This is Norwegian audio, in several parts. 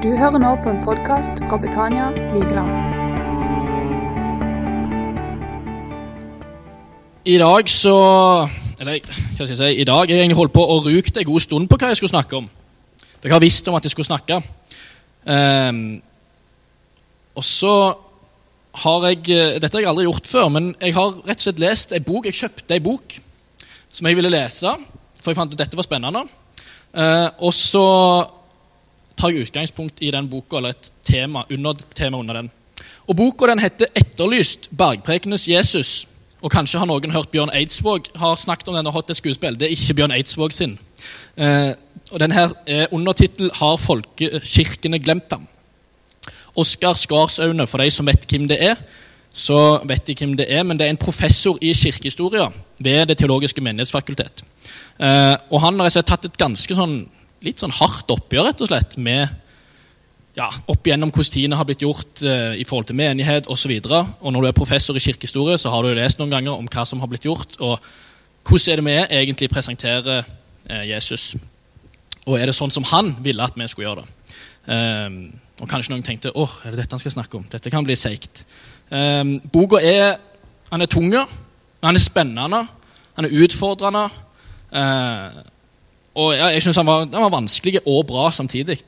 Du hører nå på en podkast fra Betania Vigeland. I dag så Eller hva skal jeg si I dag har jeg egentlig holdt på å rukt en god stund på hva jeg skulle snakke om. For jeg har visst om at jeg skulle snakke. Um, og så har jeg Dette har jeg aldri gjort før, men jeg har rett og slett lest ei bok. Jeg kjøpte ei bok som jeg ville lese, for jeg fant at dette var spennende. Uh, og så tar utgangspunkt i den boka, eller et tema under, tema under den. Og Boka den heter 'Etterlyst bergprekenes Jesus'. Og Kanskje har noen hørt Bjørn Eidsvåg har snakket om den og hatt et skuespill. Det er ikke Bjørn Eidsvåg sin. Eh, og den her er undertittel 'Har folkekirkene glemt ham'? Oskar Skarsaune, for de som vet hvem det er, så vet de hvem det er, men det er en professor i kirkehistorie ved Det teologiske menighetsfakultet. Eh, og han har tatt et ganske sånn, litt sånn hardt oppgjør rett og slett, med ja, opp igjennom hvordan tingene har blitt gjort eh, i forhold til menighet osv. Og, så og når du er professor i kirkehistorie, så har du lest noen ganger om hva som har blitt gjort, og hvordan er det vi egentlig presenterer eh, Jesus. Og er det sånn som han ville at vi skulle gjøre det? Eh, og kanskje noen tenkte åh, er det dette han skal snakke om? Dette kan bli seigt. Um, boka er han er tung, han er spennende, han er utfordrende. Uh, og ja, jeg syns han, han, var vanskelig og bra samtidig.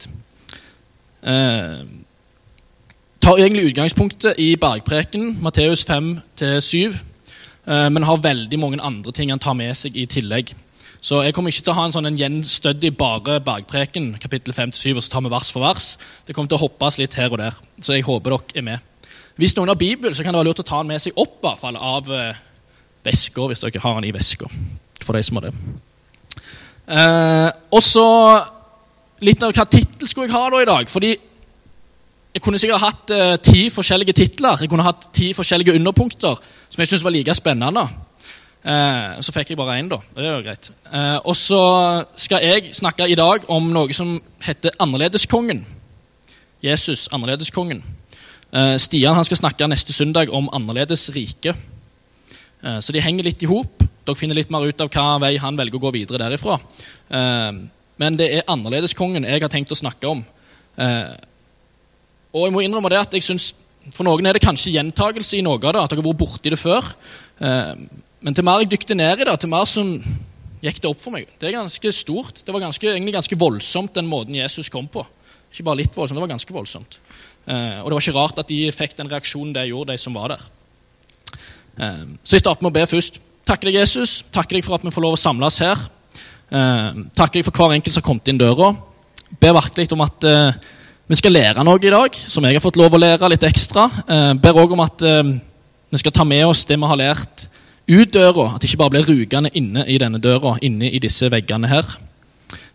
Eh, tar egentlig utgangspunktet i bergpreken, Matteus 5-7, eh, men har veldig mange andre ting han tar med seg i tillegg. Så jeg kommer ikke til å ha en sånn en gjenstødig bare bergpreken, kapittel 5-7, og så tar vi vers for vers. Det kommer til å hoppes litt her og der. Så jeg håper dere er med. Hvis noen har Bibel, så kan det være lurt å ta den med seg opp i hvert fall, av eh, veska, hvis dere har den i veska. For de som har det. Eh, og så litt av hva tittel skulle jeg ha da i dag. fordi jeg kunne sikkert hatt eh, ti forskjellige titler. Jeg kunne hatt ti forskjellige underpunkter som jeg syntes var like spennende. Eh, så fikk jeg bare én, da. Det er jo greit. Eh, og så skal jeg snakke i dag om noe som heter Annerledeskongen. Jesus, Annerledeskongen. Eh, Stian han skal snakke neste søndag om annerledes rike. Eh, så de henger litt i hop. Dere finner litt mer ut av hva vei han velger å gå videre derifra. Eh, men det er annerledeskongen jeg har tenkt å snakke om. Og jeg må innrømme det at jeg synes, For noen er det kanskje gjentagelse i noe av det, at dere har vært borti det før. Men til mer jeg dykte ned i det, til mer som gikk det opp for meg. Det er ganske stort. Det var ganske, egentlig ganske voldsomt, den måten Jesus kom på. Ikke bare litt voldsomt, det var ganske voldsomt. Eh, og det var ikke rart at de fikk den reaksjonen det gjorde, de som var der. Eh, så jeg starter med å be først. Takker deg, Jesus. Takker deg for at vi får lov å samles her. Eh, takker deg for hver enkelt som har kommet inn døra. Ber virkelig om at vi skal lære noe i dag, som jeg har fått lov å lære litt ekstra. Ber òg om at vi skal ta med oss det vi har lært, ut døra. At det ikke bare blir rugende inne i denne døra, inne i disse veggene her.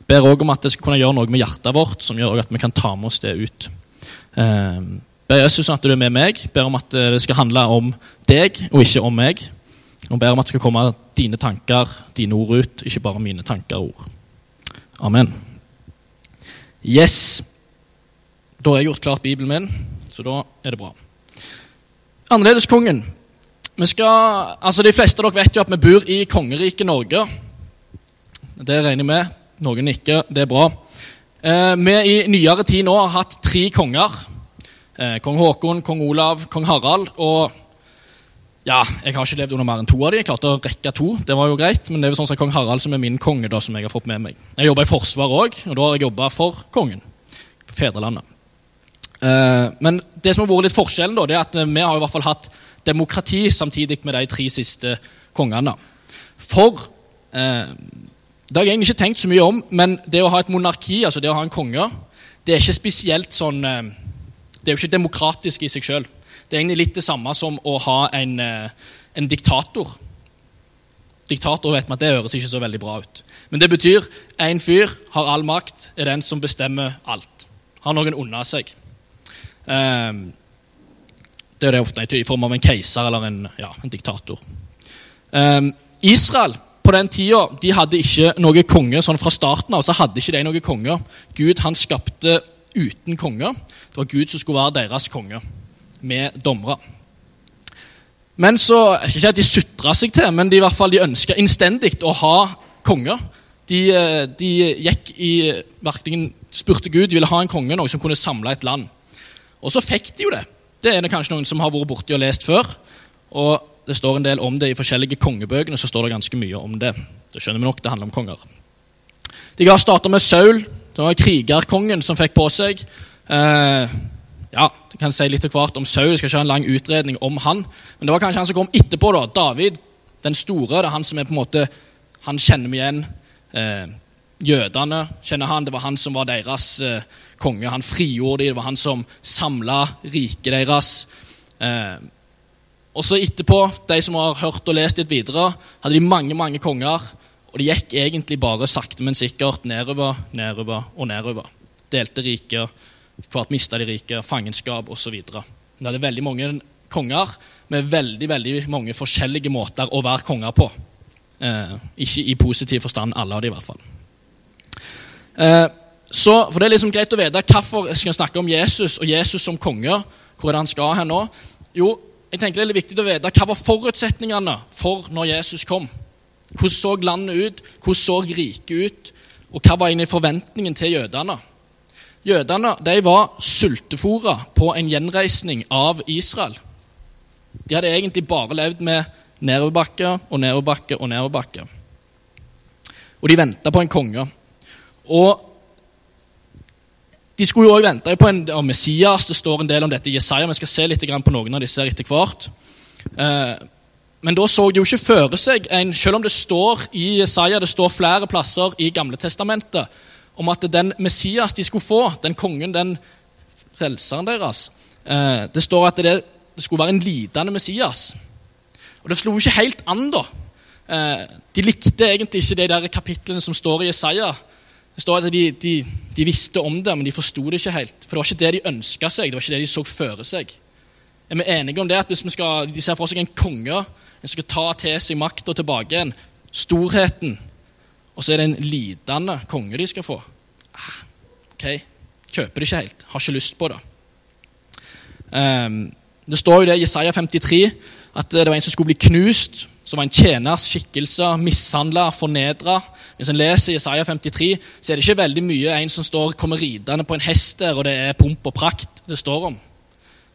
Ber òg om at det skal kunne gjøre noe med hjertet vårt, som gjør at vi kan ta med oss det ut. Eh, ber Jesus at du er med meg, ber om at eh, det skal handle om deg og ikke om meg. Og ber om at det skal komme dine tanker, dine ord ut, ikke bare mine tanker og ord. Amen. Yes. Da har jeg gjort klart Bibelen min, så da er det bra. Annerledeskongen. Altså De fleste av dere vet jo at vi bor i kongeriket Norge. Det regner jeg med. Noen ikke. Det er bra. Eh, vi i nyere tid nå har hatt tre konger. Eh, kong Haakon, kong Olav, kong Harald. Og ja, jeg har ikke levd under mer enn to av dem. Jeg klarte å rekke to, det var jo greit, men det er jo sånn som kong Harald som er min konge, da, som jeg har fått med meg. Jeg jobba i Forsvaret òg, og da har jeg jobba for kongen. på Fedrelandet. Eh, men det som har vært litt forskjellen, da, det er at vi har i hvert fall hatt demokrati samtidig med de tre siste kongene. For eh, det har jeg egentlig ikke tenkt så mye om, men det å ha et monarki, altså det å ha en konge, det er ikke spesielt sånn eh, Det er jo ikke demokratisk i seg sjøl. Det er egentlig litt det samme som å ha en, eh, en diktator. Diktator vet man at det høres ikke så veldig bra ut. Men det betyr én fyr har all makt, er den som bestemmer alt. Har noen unna seg. Um, det er det ofte i form av en keiser eller en, ja, en diktator. Um, Israel på den tida de hadde ikke noe konge sånn fra starten av. så hadde ikke de noen konge. Gud han skapte uten konge. Det var Gud som skulle være deres konge, med dommere. Men så, jeg skal ikke at De sutra seg til, men de, i hvert fall, de ønska innstendig å ha konger. De, eh, de, gikk i virkelig spurte Gud de ville ha en konge, noe som kunne samle et land. Og så fikk de jo det. Det er det kanskje noen som har vært borti og lest før. Og det står en del om det i forskjellige kongebøkene. så står det ganske mye om det. Det skjønner vi nok, det handler om konger. De ga starta med Saul. Det var krigerkongen som fikk på seg. Eh, ja, Du kan si litt til hvert om Saul. Jeg skal ikke ha en lang utredning om han. Men det var kanskje han som kom etterpå. da, David den store. Det er han som er på en måte, han kjenner vi igjen. Eh, jødene kjenner han. Det var han som var deres eh, konge. Han frigjorde dem. Det var han som samla riket deres. Eh, og så etterpå, de som har hørt og lest litt videre, hadde de mange mange konger. Og det gikk egentlig bare sakte, men sikkert nedover, nedover og nedover. Delte riket, hvert mista de rike, fangenskap osv. Det hadde veldig mange konger med veldig veldig mange forskjellige måter å være konger på. Eh, ikke i positiv forstand, alle av dem i hvert fall. Eh, så, for Det er liksom greit å vite hvorfor jeg skal snakke om Jesus og Jesus som konge. Hvor er det han skal hen nå? Jo, jeg tenker det er viktig å vite hva var forutsetningene for når Jesus kom. Hvordan så landet ut? Hvordan så riket ut? Og hva var egentlig forventningen til jødene? Jødene de var sultefòra på en gjenreisning av Israel. De hadde egentlig bare levd med nedoverbakke og nedoverbakke og nedoverbakke. Og de venta på en konge. Og de skulle jo også vente på en om Messias. Det står en del om dette i Jesaja. Vi skal se litt på noen av disse etter hvert. Eh, men da så de jo ikke føre seg en Selv om det står i Jesaja, det står flere plasser i Gamle Testamentet om at den Messias de skulle få, den kongen, den frelseren deres eh, Det står at det, skulle være en lidende Messias. Og det slo ikke helt an, da. Eh, de likte egentlig ikke de der kapitlene som står i Jesaja. Det står at de, de, de visste om det, men de forsto det ikke helt. For det var ikke det de ønska seg, det var ikke det de så føre seg. Er vi enige om det at hvis vi skal, de ser for seg en konge en skal ta til seg makta tilbake igjen, storheten, og så er det en lidende konge de skal få? Ah, ok, Kjøper det ikke helt. Har ikke lyst på det. Um, det står jo det i Jesaja 53 at det var en som skulle bli knust som var en tjeners skikkelse, mishandla, fornedra. Hvis en leser Jesaja 53, så er det ikke veldig mye en som står, kommer ridende på en hest der, og det er pomp og prakt det står om.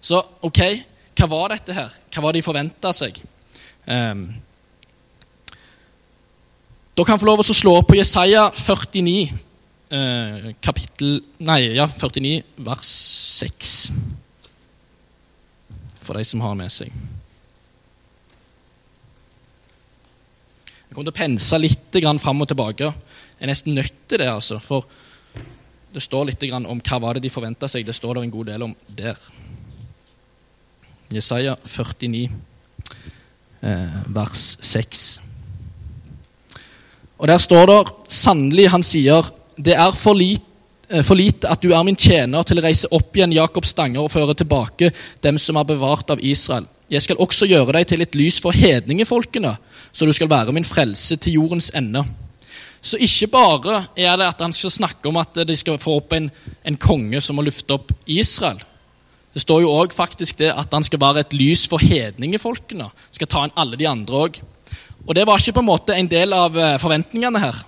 Så ok, hva var dette her? Hva var det de forventa seg? Um, da kan jeg få lov til å slå opp på Jesaja 49, eh, kapittel Nei, ja, 49, vers 6. For de som har med seg. Jeg kommer til å pense litt fram og tilbake. Jeg er nesten nødt til det, altså. For det står litt om hva var det de forventa seg. Det står det en god del om der. Jesaja 49, eh, vers 6. Og Der står det sannelig, han sier, det er for lite, eh, for lite at du er min tjener til å reise opp igjen Jakobs stanger og føre tilbake dem som er bevart av Israel. Jeg skal også gjøre deg til et lys for hedningefolkene så du skal være min frelse til jordens ende. Så ikke bare er det at han skal snakke om at de skal få opp en, en konge som må lufte opp Israel. Det står jo òg faktisk det at han skal være et lys for hedningefolkene. Skal ta inn alle de andre òg. Og det var ikke på en måte en del av eh, forventningene her.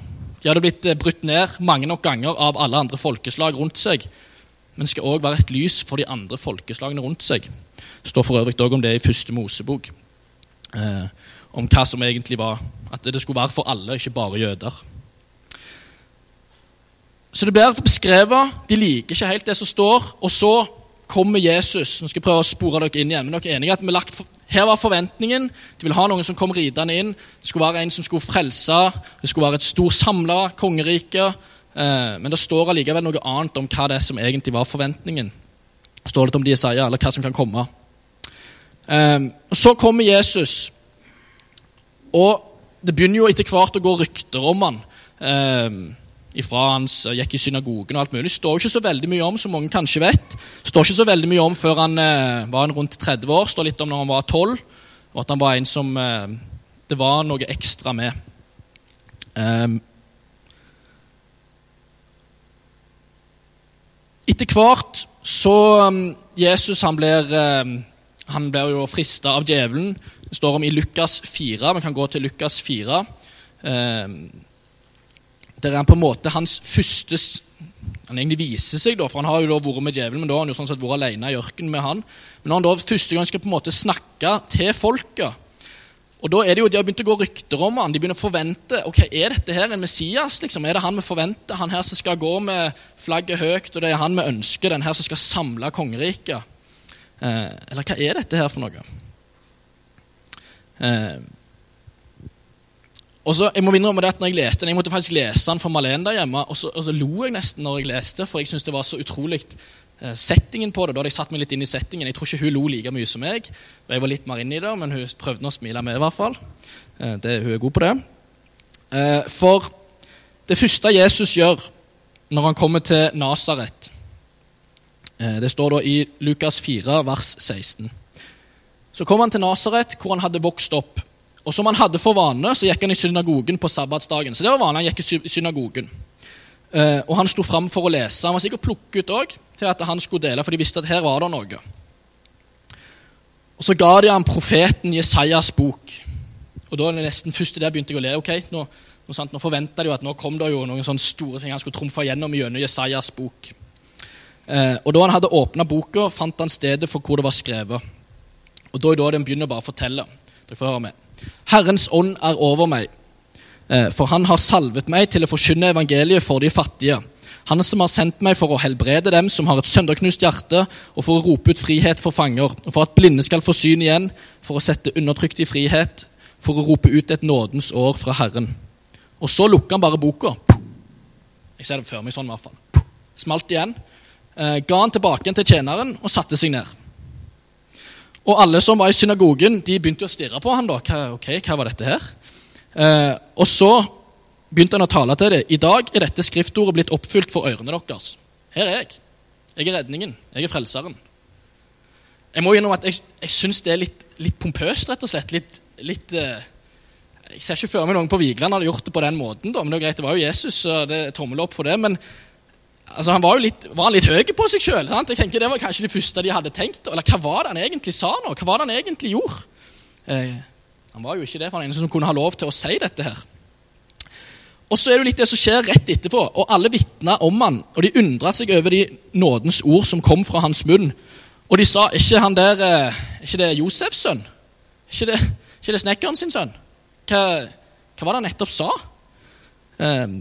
De hadde blitt eh, brutt ned mange nok ganger av alle andre folkeslag rundt seg. Men skal òg være et lys for de andre folkeslagene rundt seg. Det står for øvrig òg om det i første Mosebok. Eh, om hva som egentlig var At det skulle være for alle, ikke bare jøder. Så det blir beskrevet. De liker ikke helt det som står. Og så kommer Jesus. Nå skal jeg prøve å spore dere inn igjen. Men dere er enige at vi har lagt, Her var forventningen. De ville ha noen som kom ridende inn. Det skulle være en som skulle frelse. Det skulle være et stort samla kongerike. Eh, men det står allikevel noe annet om hva det er som egentlig var forventningen. Det står litt om de sier, eller hva som kan komme. Eh, Så kommer Jesus. Og det begynner jo etter hvert å gå rykter om han. Eh, ifra han gikk i synagogen og alt mulig. Står ikke så veldig mye om, som mange kanskje vet. Står ikke så veldig mye om før han eh, var en rundt 30 år. Står litt om når han var 12, og at han var en som eh, Det var noe ekstra med. Um, etter hvert så um, Jesus han blir, um, han blir jo frista av djevelen det står om i Lukas 4. Vi kan gå til Lukas 4. Eh, det er på en måte hans første han egentlig viser seg, da, for han har jo da vært med djevelen, men da har han jo sånn sett vært alene i ørkenen med han. Men når han da første gang skal på en måte snakke til folket og da er det jo, De har begynt å gå rykter om han, de begynner å forvente ok, er dette her en Messias. liksom? Er det han vi forventer? Han her som skal gå med flagget høyt, og det er han vi ønsker? Den her som skal samle kongeriket? Eh, eller hva er dette her for noe? Eh, og så, jeg må innrømme det at når Jeg leste den, jeg måtte faktisk lese den for Malene der hjemme, og så, og så lo jeg nesten når jeg leste, for jeg syntes det var så utrolig eh, settingen på det. Da hadde jeg satt meg litt inn i settingen. Jeg tror ikke hun lo like mye som meg. Jeg var litt mer inne i det, men hun prøvde å smile med, i hvert fall. Eh, det, hun er god på det. Eh, for det første Jesus gjør når han kommer til Nasaret Det står da i Lukas 4, vers 16. Så kom han til Nasaret, hvor han hadde vokst opp. Og som han hadde for vane, så gikk han i synagogen på sabbatsdagen. Så det var vanlig, han gikk i synagogen. Uh, og han sto fram for å lese. Han var sikkert plukket òg til at han skulle dele, for de visste at her var det noe. Og Så ga de ham profeten Jesajas bok. Og da det nesten først der begynte jeg å le. ok, Nå, nå, nå forventa de jo at nå kom det jo noen sånne store ting han skulle trumfe gjennom gjennom Jesajas bok. Uh, og Da han hadde åpna boka, fant han stedet for hvor det var skrevet. Og Da er det den begynner bare å fortelle. Dere får høre med. Herrens ånd er over meg, eh, for han har salvet meg til å forkynne evangeliet for de fattige. Han som har sendt meg for å helbrede dem som har et sønderknust hjerte, og for å rope ut frihet for fanger, og for at blinde skal få syn igjen, for å sette undertrykt i frihet, for å rope ut et nådens år fra Herren. Og så lukker han bare boka. Jeg ser det før meg sånn, i hvert fall. Smalt igjen. Eh, ga han tilbake til tjeneren og satte seg ned. Og alle som var i synagogen, de begynte å stirre på han da. Hva, ok, hva var dette her? Eh, og så begynte han å tale til dem. I dag er dette skriftordet blitt oppfylt for ørene deres. Her er jeg. Jeg er redningen. Jeg er frelseren. Jeg må innrømme at jeg, jeg syns det er litt, litt, pompøst, rett og slett. Litt, litt eh, Jeg ser ikke for meg noen på Vigeland hadde gjort det på den måten, da, men det var greit, det var jo Jesus, så det er tommel opp for det. men Altså, han var jo litt, var litt høy på seg sjøl. Det var kanskje det første de hadde tenkt. Eller hva var det han egentlig sa nå? Hva var det han egentlig gjorde? Eh, han var jo ikke det for han eneste som kunne ha lov til å si dette her. Og så er det jo litt det som skjer rett etterpå. Og alle vitna om han, og de undra seg over de nådens ord som kom fra hans munn. Og de sa ikke han der, eh, ikke det Josefs sønn? Ikke det, ikke det snekkeren sin sønn? Hva, hva, var det han nettopp sa? Eh,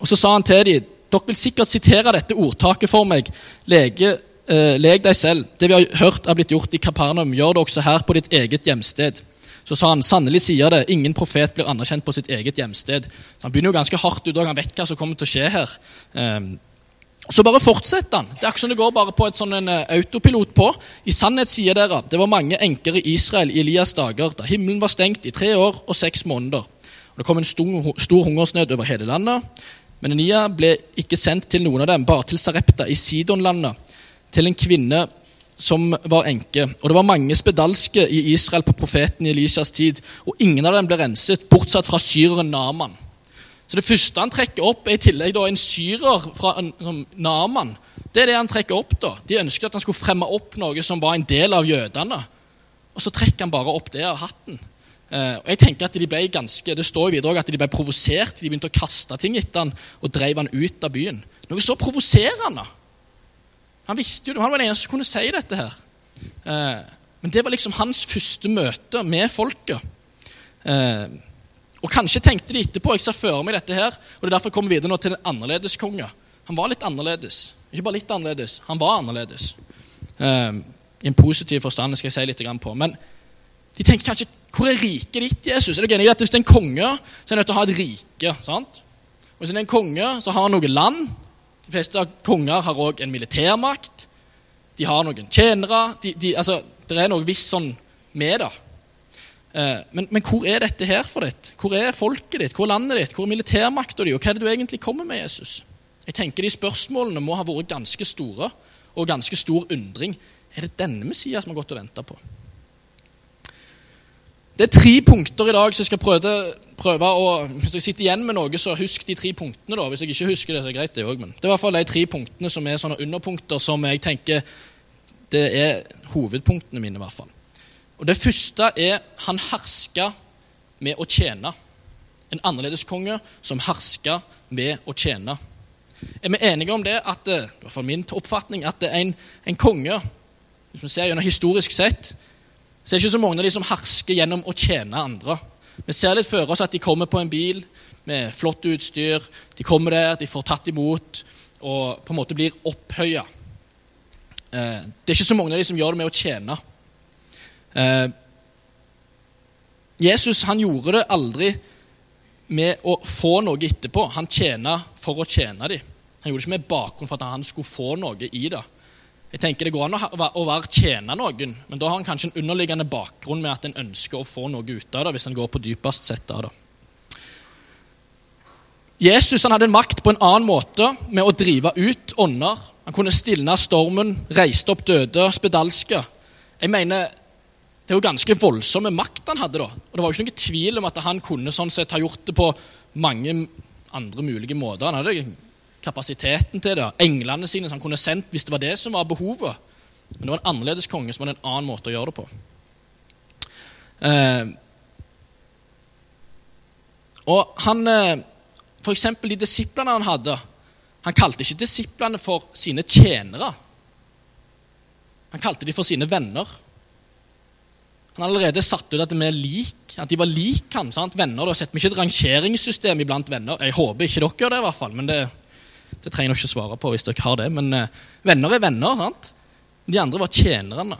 og så sa han til dem dere vil sikkert sitere dette ordtaket for meg. Lege, eh, leg deg selv. Det vi har hørt er blitt gjort i Kapernaum, gjør det også her på ditt eget hjemsted. Så sa han, sannelig sier det, ingen profet blir anerkjent på sitt eget hjemsted. Så han begynner jo ganske hardt ut, og han vet hva som kommer til å skje her. Um, så bare fortsetter han. Det er ikke som det går bare på et sånn en uh, autopilot på. I sannhet sier dere, det var mange enker i Israel i Elias dager, da himmelen var stengt i tre år og seks måneder. Og Det kom en stor, stor hungersnød over hele landet. Men Enia ble ikke sendt til noen av dem, bare til Sarepta i Sidonlandet, til en kvinne som var enke. Og det var mange spedalske i Israel på profeten i Elishas tid, og ingen av dem ble renset, bortsett fra syreren Naman. Så Det første han trekker opp, er i tillegg da en syrer fra Naman. Det er det han trekker opp. da. De ønsket at han skulle fremme opp noe som var en del av jødene. Og så trekker han bare opp det av hatten. Uh, og jeg tenker at de ble ganske, Det står videre at de ble provosert. De begynte å kaste ting etter han og drev han ut av byen. Noe så provoserende. Han visste jo, det, han var den eneste som kunne si dette her. Uh, men det var liksom hans første møte med folket. Uh, og kanskje tenkte de etterpå jeg ser for meg dette her, og det er derfor jeg kommer videre nå til en annerledes konge. Han var litt annerledes. Ikke bare litt annerledes, han var annerledes. I en positiv forstand skal jeg si litt på. Men de tenker kanskje hvor er riket ditt, Jesus? Er du enig i at Hvis det er en konge, så er han nødt til å ha et rike. sant? Og Hvis det er en konge, så har han noe land. De fleste konger har òg en militærmakt. De har noen tjenere. De, de, altså, det er noe visst sånn med det. Eh, men, men, hvor er dette her for ditt? Hvor er folket ditt? Hvor er landet ditt? Hvor er militærmakta di? Og hva er det du egentlig kommer med, Jesus? Jeg tenker De spørsmålene må ha vært ganske store, og ganske stor undring. Er det denne Messias vi har gått og venta på? Det er tre punkter i dag som jeg skal prøve, prøve å Hvis jeg sitter igjen med noe, så husk de tre punktene. da. Hvis jeg ikke husker det, så er det greit, det òg. Men det er i hvert fall de tre punktene som er sånne underpunkter som jeg tenker det er hovedpunktene mine. i hvert fall. Og Det første er han herska med å tjene. En annerledes konge som herska med å tjene. Er vi enige om det at eh, i hvert fall min oppfatning, at en, en konge hvis vi ser gjennom historisk sett, så er det ikke så mange av de som hersker gjennom å tjene andre. Vi ser litt for oss at de kommer på en bil med flott utstyr. De kommer der, de får tatt imot og på en måte blir opphøya. Eh, det er ikke så mange av de som gjør det med å tjene. Eh, Jesus han gjorde det aldri med å få noe etterpå. Han tjena for å tjene dem. Han gjorde det ikke med bakgrunn for at han skulle få noe i det. Jeg tenker Det går an å være tjene noen, men da har han kanskje en underliggende bakgrunn med at en ønsker å få noe ut av det, hvis en går på dypest sett av det. Jesus hadde en makt på en annen måte med å drive ut ånder. Han kunne stilne stormen, reiste opp døde, spedalske. Jeg mener, Det er jo ganske voldsomme makt han hadde. da. Og Det var jo ikke noen tvil om at han kunne sånn sett ha gjort det på mange andre mulige måter. Han hadde kapasiteten til det, englene sine som han kunne sendt hvis det var det som var behovet. Men det var en annerledes konge som hadde en annen måte å gjøre det på. Eh, og han, eh, For eksempel de disiplene han hadde Han kalte ikke disiplene for sine tjenere. Han kalte de for sine venner. Han allerede satt ut at, de lik, at de var lik han. Sant? Venner, Da setter vi ikke et rangeringssystem iblant venner. Jeg håper ikke dere gjør det, i hvert fall, men det, det trenger dere ikke svare på hvis dere har det. Men eh, venner er venner. sant? De andre var tjenerne.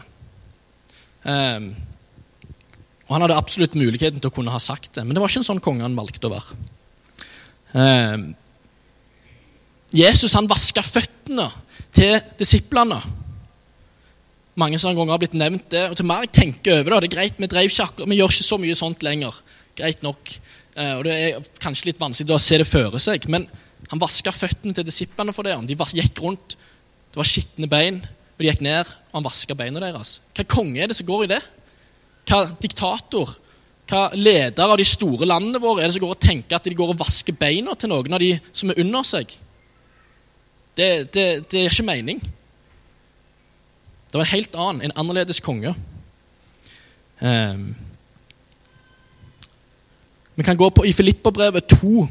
Um, og han hadde absolutt muligheten til å kunne ha sagt det, men det var ikke en sånn konge han valgte å være. Um, Jesus han vaska føttene til disiplene. Mange sånne ganger har blitt nevnt det. og til mer jeg tenker over det, det er greit, Vi drev ikke vi gjør ikke så mye sånt lenger. Greit nok. Uh, og Det er kanskje litt vanskelig å se det føre seg, men han vaska føttene til disiplene for det. De gikk rundt, det var skitne bein, og de gikk ned, og han vaska beina deres. Hva konge er det som går i det? Hva diktator, hva leder av de store landene våre er det som går og tenker at de går og vasker beina til noen av de som er under seg? Det, det, det er ikke mening. Det var en helt annen, en annerledes konge. Um, vi kan gå på i Filipperbrevet 2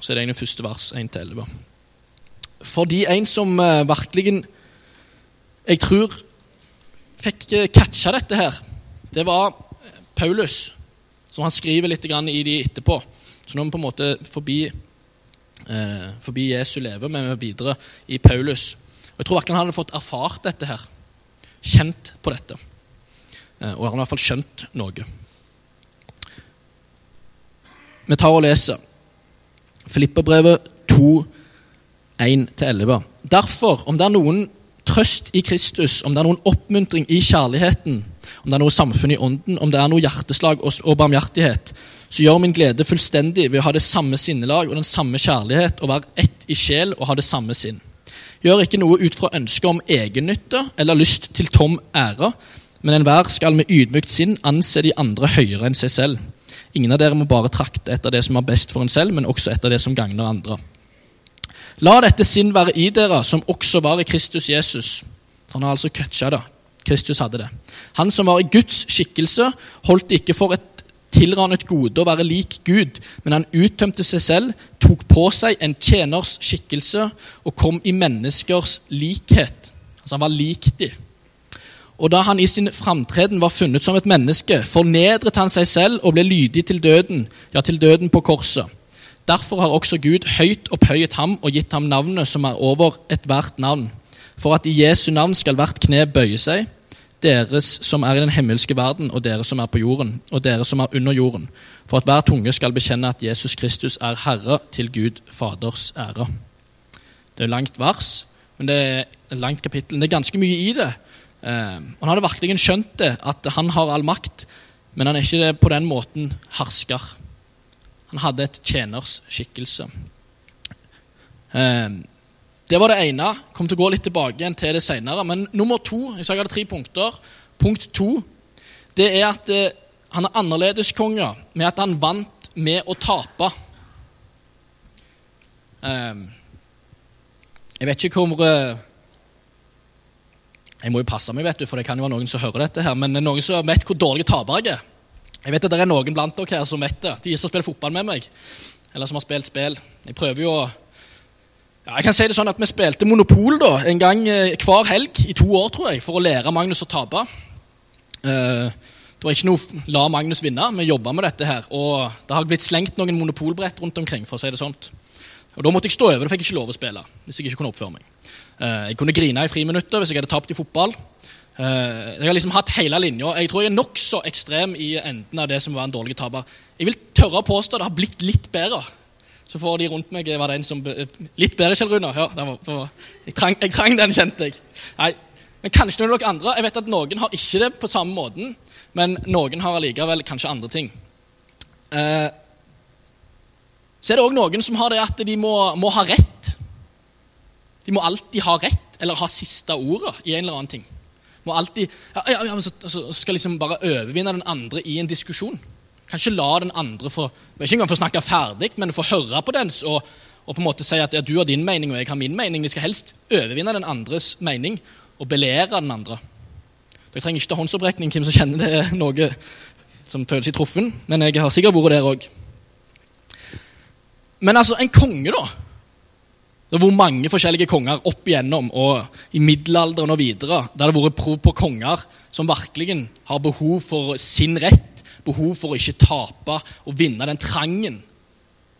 så er det egentlig første vers 1-11. Fordi en som uh, virkelig jeg tror fikk uh, catcha dette her, det var eh, Paulus. Som han skriver litt i de etterpå. Så nå er vi på en måte forbi, uh, forbi Jesu leve, men vi er videre i Paulus. Og Jeg tror verken han hadde fått erfart dette her, kjent på dette. Og han har i hvert fall skjønt noe. Vi tar og leser. Filipperbrevet 2, 1-11. Derfor, om det er noen trøst i Kristus, om det er noen oppmuntring i kjærligheten, om det er noe samfunn i ånden, om det er noe hjerteslag og barmhjertighet, så gjør min glede fullstendig ved å ha det samme sinnelag og den samme kjærlighet og være ett i sjel og ha det samme sinn. Gjør ikke noe ut fra ønske om egennytte eller lyst til tom ære, men enhver skal med ydmykt sinn anse de andre høyere enn seg selv. Ingen av dere må bare trakte etter det som er best for en selv, men også etter det som gagner andre. La dette sinn være i dere, som også var i Kristus Jesus. Han har altså catcha det. Kristus hadde det. Han som var i Guds skikkelse, holdt ikke for et tilranet gode å være lik Gud, men han uttømte seg selv, tok på seg en tjeners skikkelse og kom i menneskers likhet. Altså Han var lik dem. Og da han i sin framtreden var funnet som et menneske, fornedret han seg selv og ble lydig til døden, ja, til døden på korset. Derfor har også Gud høyt opphøyet ham og gitt ham navnet som er over ethvert navn, for at i Jesu navn skal hvert kne bøye seg, deres som er i den himmelske verden, og dere som er på jorden, og dere som er under jorden, for at hver tunge skal bekjenne at Jesus Kristus er Herre til Gud Faders ære. Det er langt vers, men det er langt kapittel. Det er ganske mye i det. Han hadde virkelig skjønt det, at han har all makt, men han er ikke på den måten hersker. Han hadde et tjeners skikkelse. Eh, det var det ene. Kom til å gå litt tilbake igjen til det senere. Men nummer to Jeg sa jeg hadde tre punkter. Punkt to det er at eh, han er annerledeskonge med at han vant med å tape. Eh, jeg vet ikke hvor eh, jeg må jo passe meg, vet du, for det kan jo være noen som hører dette her, men noen som vet hvor dårlige tapere jeg er. Jeg vet at det er noen blant dere her som vet det. De som spiller fotball med meg, eller som har spilt spill. Jeg prøver jo å Ja, jeg kan si det sånn at Vi spilte Monopol da, en gang eh, hver helg i to år tror jeg, for å lære Magnus å tape. Eh, det var ikke noe la Magnus vinne. Vi jobba med dette her. Og det har blitt slengt noen monopolbrett rundt omkring. for å si det sånt. Og Da måtte jeg stå over. da fikk jeg ikke lov å spille. hvis Jeg ikke kunne oppføre meg. Eh, jeg kunne grine i friminutter hvis jeg hadde tapt i fotball. Jeg har liksom hatt hele linja. Jeg tror jeg er nokså ekstrem i enden av det som var en dårlig taper. Jeg vil tørre å påstå det har blitt litt bedre. Så får de rundt meg var det en som Litt bedre, Kjell Runar. Ja, jeg, trang, jeg, trang, den, kjente jeg. Nei, Men kanskje noen av dere andre. Jeg vet at noen har ikke det på samme måten, men noen har allikevel kanskje andre ting. Eh, så er det òg noen som har det at de må, må, ha rett. De må alltid ha rett, eller ha siste ordet i en eller annen ting. Må alltid, ja, ja, ja, så, så skal liksom bare overvinne den andre i en diskusjon. Kan ikke la den andre få ikke engang få snakke ferdig, men få høre på dens og, og, på en måte si at ja, du har din mening og jeg har min mening. Vi skal helst overvinne den andres mening og belære den andre. Dere trenger ikke ta håndsopprekning hvem som kjenner det er noe som føles i truffen, men jeg har sikkert vært der òg. Men altså, en konge, da. Vært mange forskjellige konger opp igjennom, og i middelalderen og videre. Der det har vært prov på konger som virkelig har behov for sin rett behov for å ikke tape og vinne den trangen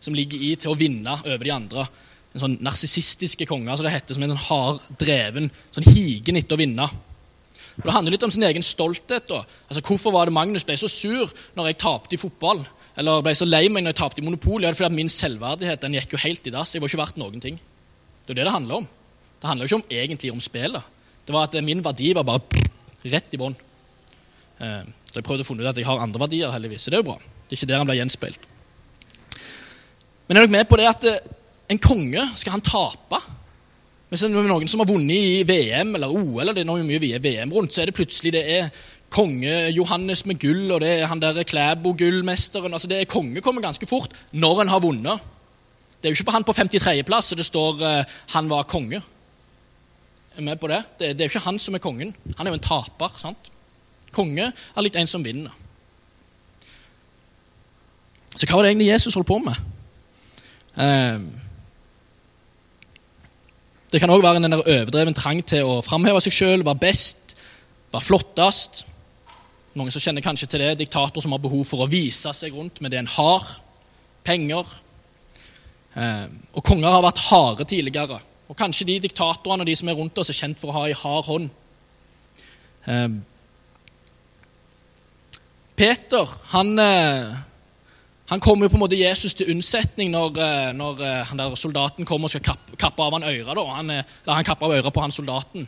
som ligger i til å vinne over de andre. En sånn narsissistiske konger, som det heter, som er sånn hard dreven, sånn higen etter å vinne. Og Det handler litt om sin egen stolthet. da. Altså, Hvorfor var det Magnus ble så sur når jeg tapte i fotball? Eller ble så lei meg når jeg tapte i Monopol? Ja, det er fordi min selvverdighet den gikk jo helt i dass. Jeg var ikke verdt noen ting. Det er det det handler om. Det handler jo ikke om, egentlig om spillet. Det var at min verdi var bare rett i bånn. Eh, så jeg prøvde å finne ut at jeg har andre verdier, heldigvis. Så det er jo bra. Det er ikke der han blir gjenspeilt. Men er dere med på det at eh, en konge, skal han tape? Hvis det er noen som har vunnet i VM eller OL, eller det er noe mye VM rundt, så er det plutselig det er konge Johannes med gull, og det er han der Klæbo-gullmesteren altså det er Konge kommer ganske fort når en har vunnet. Det er jo ikke på han på 53.-plass og det står uh, 'han var konge'. Er med på det? det? Det er jo ikke han som er kongen. Han er jo en taper. sant? Konge er litt en som vinner. Så hva var det egentlig Jesus holdt på med? Eh, det kan òg være en overdreven trang til å framheve seg sjøl, være best, være flottest. Noen som kjenner kanskje til det, diktator som har behov for å vise seg rundt med det en har. Penger. Eh, og konger har vært harde tidligere. Og kanskje de diktatorene og de som er rundt oss, er kjent for å ha ei hard hånd. Eh, Peter han, eh, han kommer jo på en måte Jesus til unnsetning når, når han der soldaten kommer og skal kappe, kappe av han øyre Da. Han, eller han kapper av øret på han soldaten,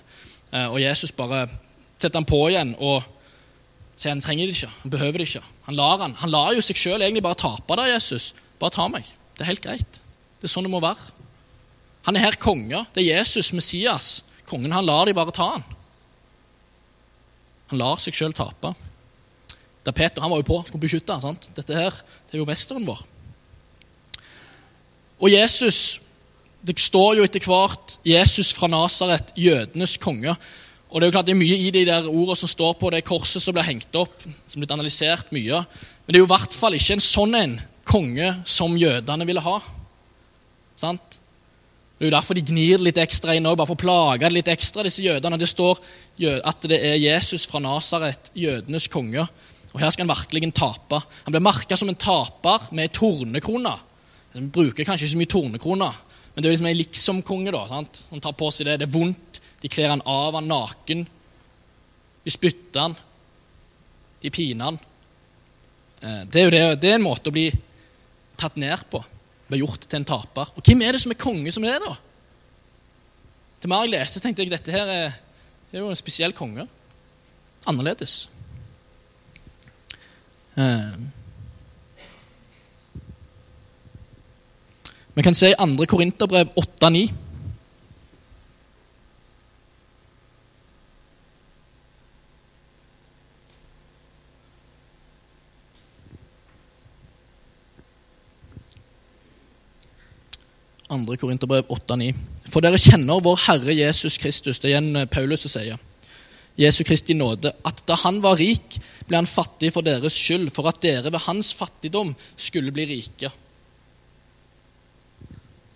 og Jesus bare setter han på igjen og sier han trenger det ikke, han behøver det ikke. Han lar han. Han lar jo seg sjøl egentlig bare tape der, Jesus. Bare ta meg. Det er helt greit. Det er sånn det må være. Han er her konge. Det er Jesus, Messias. Kongen han lar de bare ta han. Han lar seg sjøl tape. Da Peter han var jo på, skulle beskytte. Sant? Dette her, det er jo mesteren vår. Og Jesus Det står jo etter hvert Jesus fra Nasaret, jødenes konge. Og Det er jo klart det er mye i de der ordene som står på det korset som blir hengt opp, som blitt analysert mye. Men det er jo i hvert fall ikke en sånn en konge som jødene ville ha. Sant? Det er jo derfor de gnir litt ekstra inn, bare for å plage litt ekstra, disse jødene. Det står at det er Jesus fra Nasaret, jødenes konge. Og her skal han virkelig tape. Han blir merka som en taper med tornekrone. Han bruker kanskje ikke så mye tornekroner, men det er liksom en liksom-konge. Han tar på seg det. Det er vondt. De kler han av, han naken. De spytter han. De piner han. Eh, det er jo det, det er en måte å bli tatt ned på. Bli gjort til en taper. Og hvem er det som er konge som det, er, da? Til mer jeg leste, tenkte jeg dette her er, er jo en spesiell konge. Annerledes. Eh. Vi kan se i 2. Korinterbrev 8-9. Andre Korinterbrev 8-9. For dere kjenner vår Herre Jesus Kristus. Det er igjen Paulus som sier. Jesu Kristi nåde, at da han var rik, ble han fattig for deres skyld, for at dere ved hans fattigdom skulle bli rike.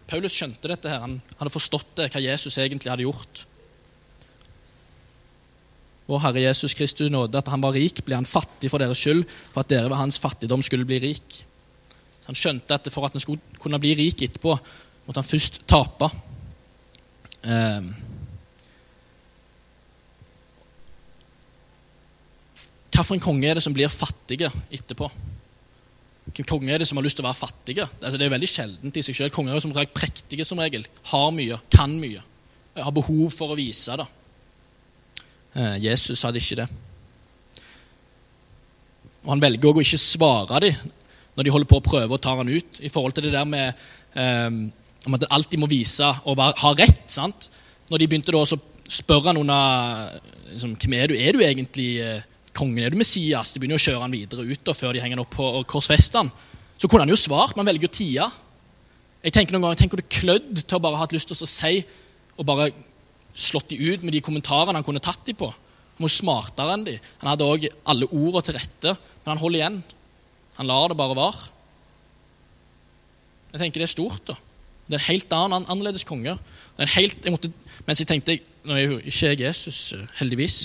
Paulus skjønte dette. her. Han hadde forstått det, hva Jesus egentlig hadde gjort. Vår Herre Jesus Kristus nåde at han var rik, ble han fattig for deres skyld, for at dere ved hans fattigdom skulle bli rik. Han skjønte at for at han skulle kunne bli rik etterpå, måtte han først tape. Eh, Hvilken konge er det som blir fattige etterpå? Hvilken konge er det som har lyst til å være fattige? Altså, det er veldig sjeldent i seg selv. Konger er som regel prektige som regel. Har mye, kan mye. Har behov for å vise det. Eh, Jesus hadde ikke det. Og Han velger også å ikke svare dem når de holder på å prøve å ta han ut, i forhold til det der med eh, om at en alltid må vise og ha rett. sant? Når de begynte da å spørre han under liksom, Hvem er du? Er du egentlig eh, kongen? Er du Messias? De begynner å kjøre han videre ut da, før de henger han opp på korsfestene. Så kunne han jo svart, men velger å tie. Jeg tenker noen ganger, tenk hvor det klødd til å bare ha hatt lyst til å si og bare slått de ut med de kommentarene han kunne tatt de på. Han var smartere enn de. Han hadde òg alle ordene til rette, men han holder igjen. Han lar det bare være. Jeg tenker det er stort. da. Det er en helt annen, annerledes konge. Helt, jeg måtte, mens jeg tenkte Nå er jo ikke jeg Jesus, heldigvis.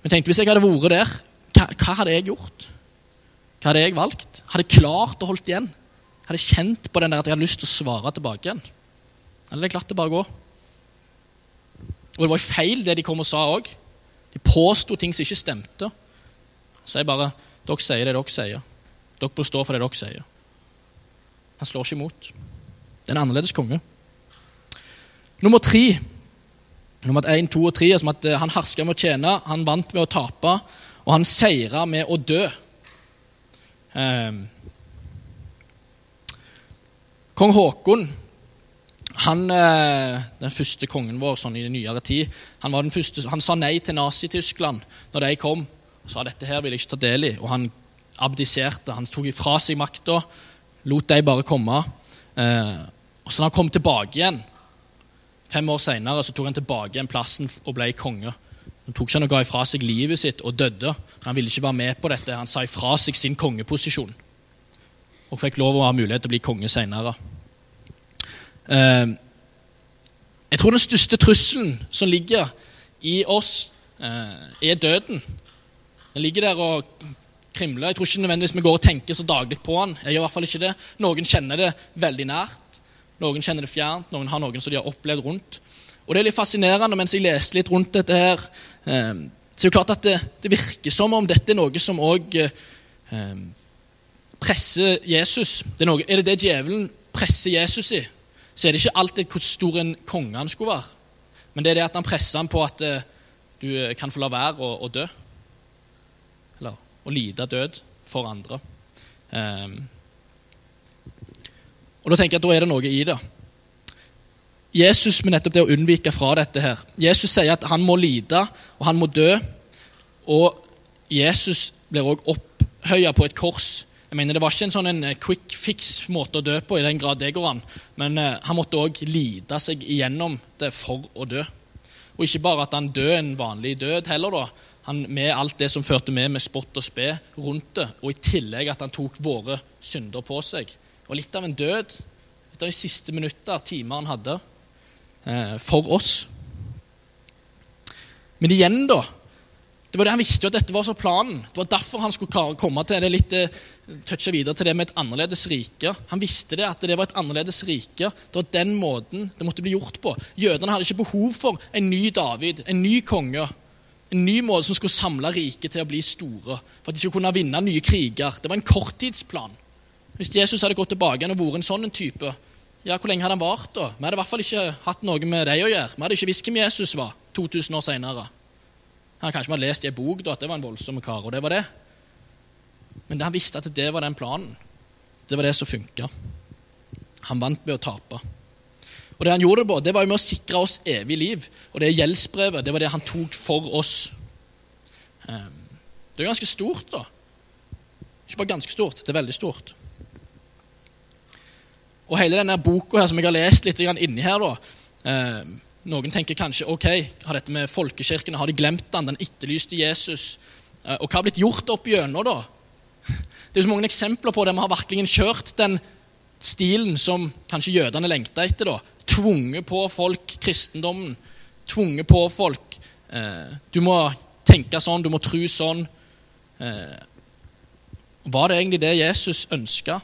Men jeg tenkte hvis jeg hadde vært der, hva, hva, hadde jeg gjort? Hva hadde jeg valgt? Hadde jeg klart å holde igjen? Hadde jeg kjent på den der at jeg hadde lyst til å svare tilbake igjen? Eller hadde jeg latt det bare gå? Og det var jo feil, det de kom og sa òg. De påsto ting som ikke stemte. Så jeg bare Dere sier det dere sier. Dere bør stå for det dere sier. Han slår ikke imot. Det er en annerledes konge. Nummer tre Nummer én, to og tre er som at eh, han herska med å tjene, han vant ved å tape, og han seira med å dø. Eh, Kong Haakon han, eh, den første kongen vår sånn i nyere tid, han, var den første, han sa nei til Nazi-Tyskland når de kom. og sa dette her vil jeg ikke ta del i. Og han abdiserte. Han tok ifra seg makta, lot de bare komme. Eh, og så når han kom tilbake igjen, fem år senere, så tok han tilbake igjen plassen og ble konge. Han tok ikke og ga ifra seg livet sitt og døde. Han ville ikke være med på dette. Han sa ifra seg sin kongeposisjon og fikk lov å ha mulighet til å bli konge seinere. Eh, jeg tror den største trusselen som ligger i oss, eh, er døden. Den ligger der og krimler. Jeg tror ikke nødvendigvis vi går og tenker så daglig på den. Jeg gjør i hvert fall ikke det. Noen kjenner det veldig nært. Noen kjenner det fjernt. Noen har noen som de har opplevd rundt. Og det er litt fascinerende mens jeg leser litt rundt dette her. Så det er jo klart at det, det virker som om dette er noe som òg eh, presser Jesus. Det er, noe, er det det djevelen presser Jesus i? så er det ikke alltid hvor stor en konge han skulle være. Men det er det at han presser ham på at uh, du eh, kan få la være å, dø. Å lide død for andre. Um, og Da tenker jeg at da er det noe i det. Jesus med nettopp det å unnvike fra dette her. Jesus sier at han må lide, og han må dø. Og Jesus blir òg opphøya på et kors jeg mener, Det var ikke en sånn en eh, quick fix-måte å dø på, i den grad det går an. Men eh, han måtte òg lide seg igjennom det for å dø. Og ikke bare at han døde en vanlig død heller, da. Han, med alt det som førte med med spott og spe rundt det, og i tillegg at han tok våre synder på seg. Og litt av en død. Litt av de siste minutter, timer han hadde eh, for oss. Men igjen, da. Det var det Han visste jo at dette var så planen. Det var derfor han skulle komme til det litt eh, touche videre til det med et annerledes rike. Han visste det, at det var et annerledes rike. Det var den måten det måtte bli gjort på. Jødene hadde ikke behov for en ny David, en ny konge. En ny måte som skulle samle riket til å bli store, for at de skulle kunne vinne nye kriger. Det var en korttidsplan. Hvis Jesus hadde gått tilbake og vært en sånn type, ja, hvor lenge hadde han vart da? Vi hadde i hvert fall ikke hatt noe med det å gjøre. Vi hadde ikke visst hvem Jesus var 2000 år senere. Han kanskje hadde lest i en bok da, at det var en voldsom kar, og det var det. Men han visste at det var den planen. Det var det som funka. Han vant ved å tape. Og Det han gjorde det på, det var jo med å sikre oss evig liv. Og det gjeldsbrevet det var det han tok for oss. Ehm, det er ganske stort, da. Ikke bare ganske stort, det er veldig stort. Og hele denne boka her som jeg har lest litt inni her, da ehm, Noen tenker kanskje ok, har dette med folkekirkene, har de glemt den, den etterlyste Jesus? Eh, og hva har blitt gjort opp gjennom, da? Det er så mange eksempler på det vi har virkelig kjørt den stilen som kanskje jødene lengta etter. da. Tvunget på folk kristendommen. Tvunget på folk eh, Du må tenke sånn, du må tro sånn. Eh, var det egentlig det Jesus ønska?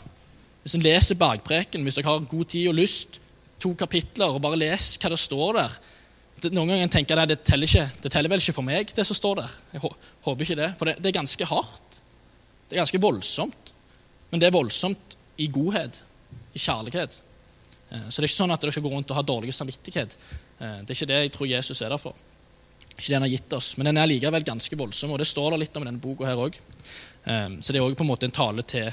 Hvis en leser Bergpreken, hvis dere har god tid og lyst, to kapitler, og bare les hva det står der det, Noen ganger tenker jeg det teller, ikke, det teller vel ikke for meg, det som står der. Jeg håper ikke det, for det, det er ganske hardt. Det er ganske voldsomt. Men det er voldsomt i godhet, i kjærlighet. Eh, så det er ikke sånn at dere skal gå rundt og ha dårlig samvittighet. Eh, det er ikke det jeg tror Jesus er der for. Ikke det han har gitt oss, Men den er likevel ganske voldsom, og det står der litt om denne boka her òg. Eh, så det er òg på en måte en tale til,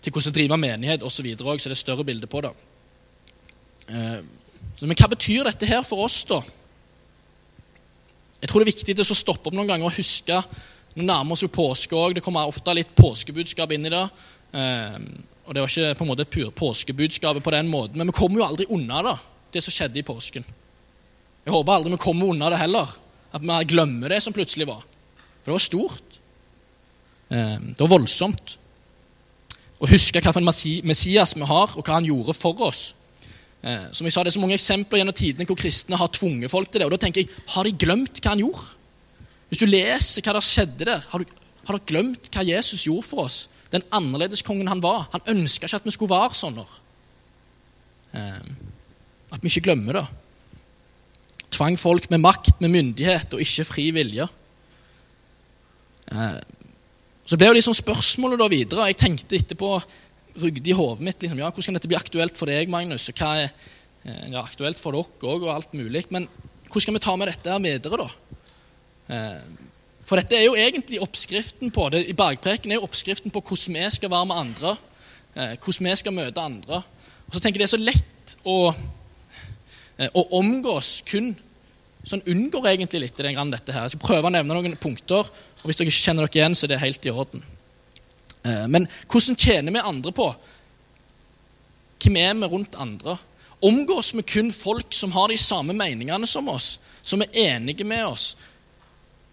til hvordan drive menighet osv. Så, videre, så det er større bilde på det. Men hva betyr dette her for oss, da? Jeg tror det er viktig å stoppe opp noen ganger og huske Nå nærmer oss jo påske òg. Det kommer ofte litt påskebudskap inn i det. Og det var ikke på en måte et påskebudskapet på den måten, men vi kommer jo aldri unna det, det som skjedde i påsken. Jeg håper aldri vi kommer unna det heller. At vi glemmer det som plutselig var. For det var stort. Ehm, det var voldsomt. Å huske hvilken Messias vi har, og hva han gjorde for oss. Eh, som jeg sa, Det er så mange eksempler gjennom tidene hvor kristne har tvunget folk til det. og da tenker jeg, Har de glemt hva han gjorde? Hvis du leser hva som skjedde der, har du, har du glemt hva Jesus gjorde for oss? Den annerledeskongen han var. Han ønska ikke at vi skulle være sånn. Eh, at vi ikke glemmer det. Tvang folk med makt, med myndighet og ikke fri vilje. Eh, så ble jo liksom spørsmålet da videre. Jeg tenkte etterpå rugde i hodet mitt liksom, ja, hvordan kan dette bli aktuelt for deg, Magnus, og hva er eh, ja, aktuelt for dere òg, og alt mulig. Men hvordan skal vi ta med dette videre, da? Eh, for dette er jo egentlig oppskriften på det, i Bergpreken er jo oppskriften på hvordan vi skal være med andre. Eh, hvordan vi skal møte andre. Og så tenker jeg Det er så lett å, å omgås kun så en unngår egentlig litt i den grann dette her. Jeg skal prøve å nevne noen punkter, og hvis dere ikke kjenner dere igjen, så er det helt i orden. Eh, men hvordan tjener vi andre på? Hvem er vi rundt andre? Omgås vi kun folk som har de samme meningene som oss, som er enige med oss,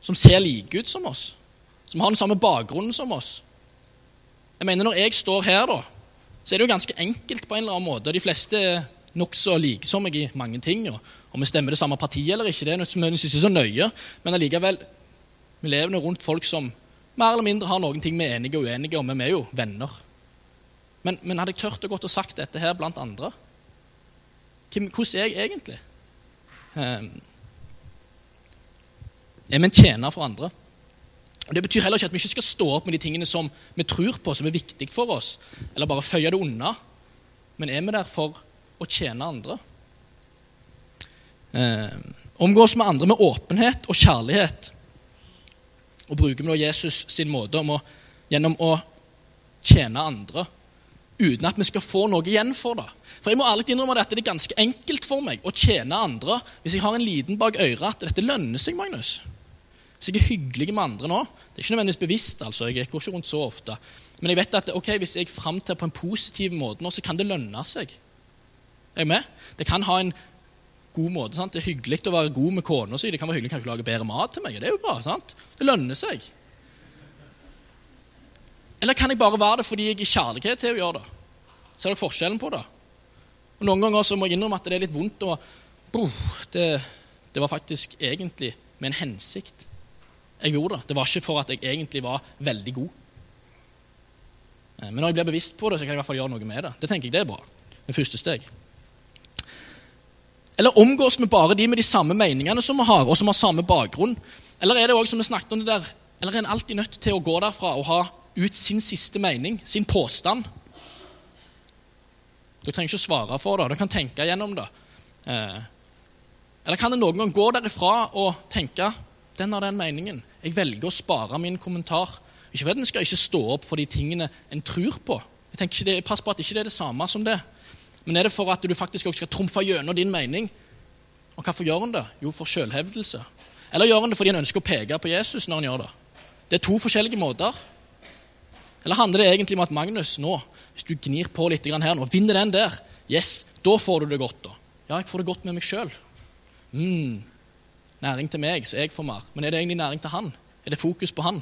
som ser like ut som oss, som har den samme bakgrunnen som oss? Jeg mener, Når jeg står her, da, så er det jo ganske enkelt på en eller annen måte. De fleste er nokså like som meg i mange ting. og Om vi stemmer det samme partiet eller ikke, det er nødvendigvis ikke så nøye. Men allikevel, vi lever rundt folk som mer eller mindre har noen ting vi er enige og uenige om, men vi er jo venner. Men, men hadde jeg turt å gå og sagt dette her blant andre? Hvordan er jeg egentlig? Um, er vi en tjener for andre? Og Det betyr heller ikke at vi ikke skal stå opp med de tingene som vi tror på, som er viktig for oss, eller bare føye det unna. Men er vi der for å tjene andre? Eh, omgås med andre med åpenhet og kjærlighet og bruker vi da Jesus sin måte å, gjennom å tjene andre uten at vi skal få noe igjen for det. For jeg må ærlig innrømme at det er ganske enkelt for meg å tjene andre hvis jeg har en liten bak øret at dette lønner seg. Magnus. Hvis jeg er hyggelig med andre nå Det er ikke nødvendigvis bevisst, altså, jeg går ikke rundt så ofte. Men jeg vet at ok, hvis jeg framtrer på en positiv måte nå, så kan det lønne seg. Er jeg med? Det kan ha en god måte. Sant? Det er hyggelig å være god med kona si. Det kan være hyggelig kanskje å lage bedre mat til meg. Det er jo bra. sant? Det lønner seg. Eller kan jeg bare være det fordi jeg er kjærlighet til å gjøre det? Ser dere forskjellen på det? Og Noen ganger så må jeg innrømme at det er litt vondt. Og, det, det var faktisk egentlig med en hensikt jeg gjorde det. Det var ikke for at jeg egentlig var veldig god. Eh, men når jeg blir bevisst på det, så kan jeg i hvert fall gjøre noe med det. Det tenker jeg det er bra. Det første steg. Eller omgås vi bare de med de samme meningene som vi har, og som har samme bakgrunn? Eller er det også, som vi snakket om det der, eller er en alltid nødt til å gå derfra og ha ut sin siste mening, sin påstand? Du trenger ikke å svare for det, du kan tenke gjennom det. Eh, eller kan det noen gang gå derifra og tenke den har den meningen. Jeg velger å spare min kommentar. Ikke fordi en skal ikke stå opp for de tingene en tror på. Jeg tenker ikke det, Pass på at ikke det er det samme som det. Men er det for at du faktisk også skal trumfe gjennom din mening? Og hvorfor gjør han det? Jo, for selvhevdelse. Eller gjør han det fordi han ønsker å peke på Jesus når han gjør det? Det er to forskjellige måter. Eller handler det egentlig om at Magnus nå, hvis du gnir på litt her nå, vinner den der, yes, da får du det godt. da. Ja, jeg får det godt med meg sjøl. Mm, næring til meg, så jeg får mer. Men er det egentlig næring til han? Er det fokus på han?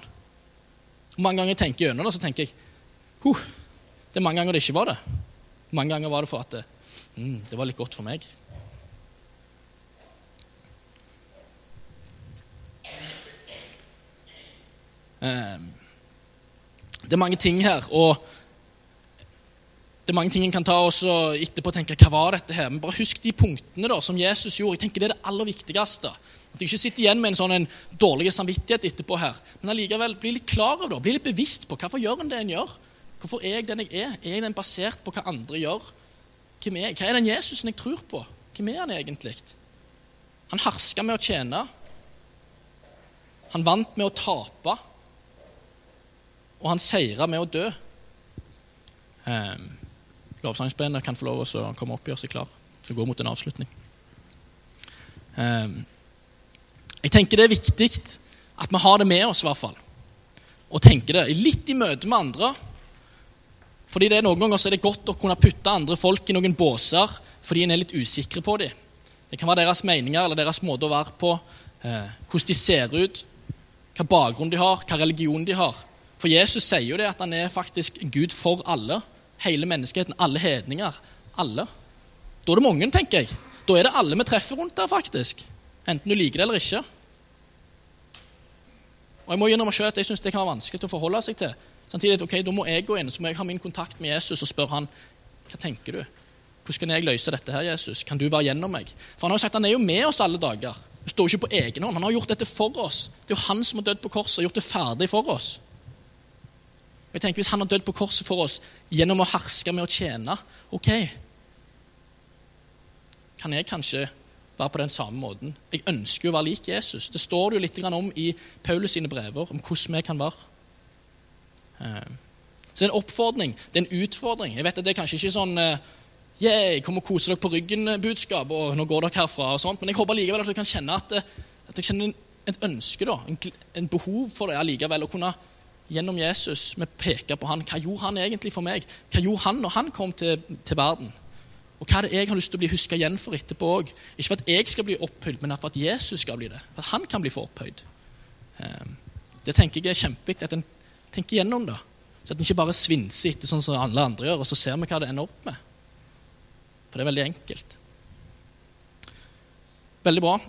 Og mange ganger jeg tenker gjennom det, så tenker jeg huh, det er mange ganger det ikke var det. Mange ganger var det for at det, mm, det var litt godt for meg. Eh, det er mange ting her, og det er mange ting en kan ta og etterpå tenke hva var dette her? Men bare husk de punktene da, som Jesus gjorde. Jeg tenker Det er det aller viktigste. At jeg ikke sitter igjen med en sånn en dårlig samvittighet etterpå her. Men allikevel bli litt klar over det, bli litt bevisst på hvorfor gjør en det en gjør. Hvorfor er jeg den jeg er? Er jeg den basert på hva andre gjør? Hvem er, hva er den Jesusen jeg tror på? Hvem er han egentlig? Han herska med å tjene. Han vant med å tape. Og han seira med å dø. Um, Lovsangsbandet kan få lov å komme opp og gjøre seg klar. Det går mot en avslutning. Um, jeg tenker det er viktig at vi har det med oss, i hvert fall. Og tenker det. Litt i møte med andre. Fordi det er Noen ganger så er det godt å kunne putte andre folk i noen båser fordi en er litt usikre på dem. Det kan være deres meninger eller deres måte å være på, eh, hvordan de ser ut, hva bakgrunn de har, hva religion de har. For Jesus sier jo det at han er faktisk Gud for alle hele menneskeheten, alle hedninger. Alle. Da er det mange, tenker jeg. Da er det alle vi treffer rundt der, faktisk. Enten du liker det eller ikke. Og Jeg må gjennom selv at jeg syns det kan være vanskelig å forholde seg til. Samtidig, ok, Da må jeg gå inn så må jeg ha min kontakt med Jesus og spørre han, hva tenker du? Hvordan kan jeg løse dette her, Jesus? Kan du være gjennom meg? For Han har jo sagt han er jo med oss alle dager. Han står ikke på egen hånd. Han har gjort dette for oss. Det er jo han som har dødd på korset og gjort det ferdig for oss. Jeg tenker Hvis han har dødd på korset for oss gjennom å herske med å tjene, ok Kan jeg kanskje være på den samme måten? Jeg ønsker jo å være lik Jesus. Det står det jo litt om i Paulus sine brever, om hvordan vi kan være. Eh, så det er en oppfordring, det er en utfordring. Jeg vet at Det er kanskje ikke sånn yeah, kom og kose dere på ryggen-budskap, og nå går dere herfra, og sånt, men jeg håper likevel at dere kan kjenne at, at jeg kjenner et ønske, da, en, en behov for det allikevel, å kunne gjennom Jesus vi peker på han. Hva gjorde han egentlig for meg? Hva gjorde han når han kom til, til verden? Og hva er det jeg har lyst til å bli huska igjen for etterpå òg? Ikke for at jeg skal bli opphøyd, men for at Jesus skal bli det. For at han kan bli for opphøyd. Ehm, det tenker jeg er kjempeviktig at en tenker gjennom det. Så at en ikke bare svinser etter sånn som alle andre gjør, og så ser vi hva det ender opp med. For det er veldig enkelt. Veldig bra.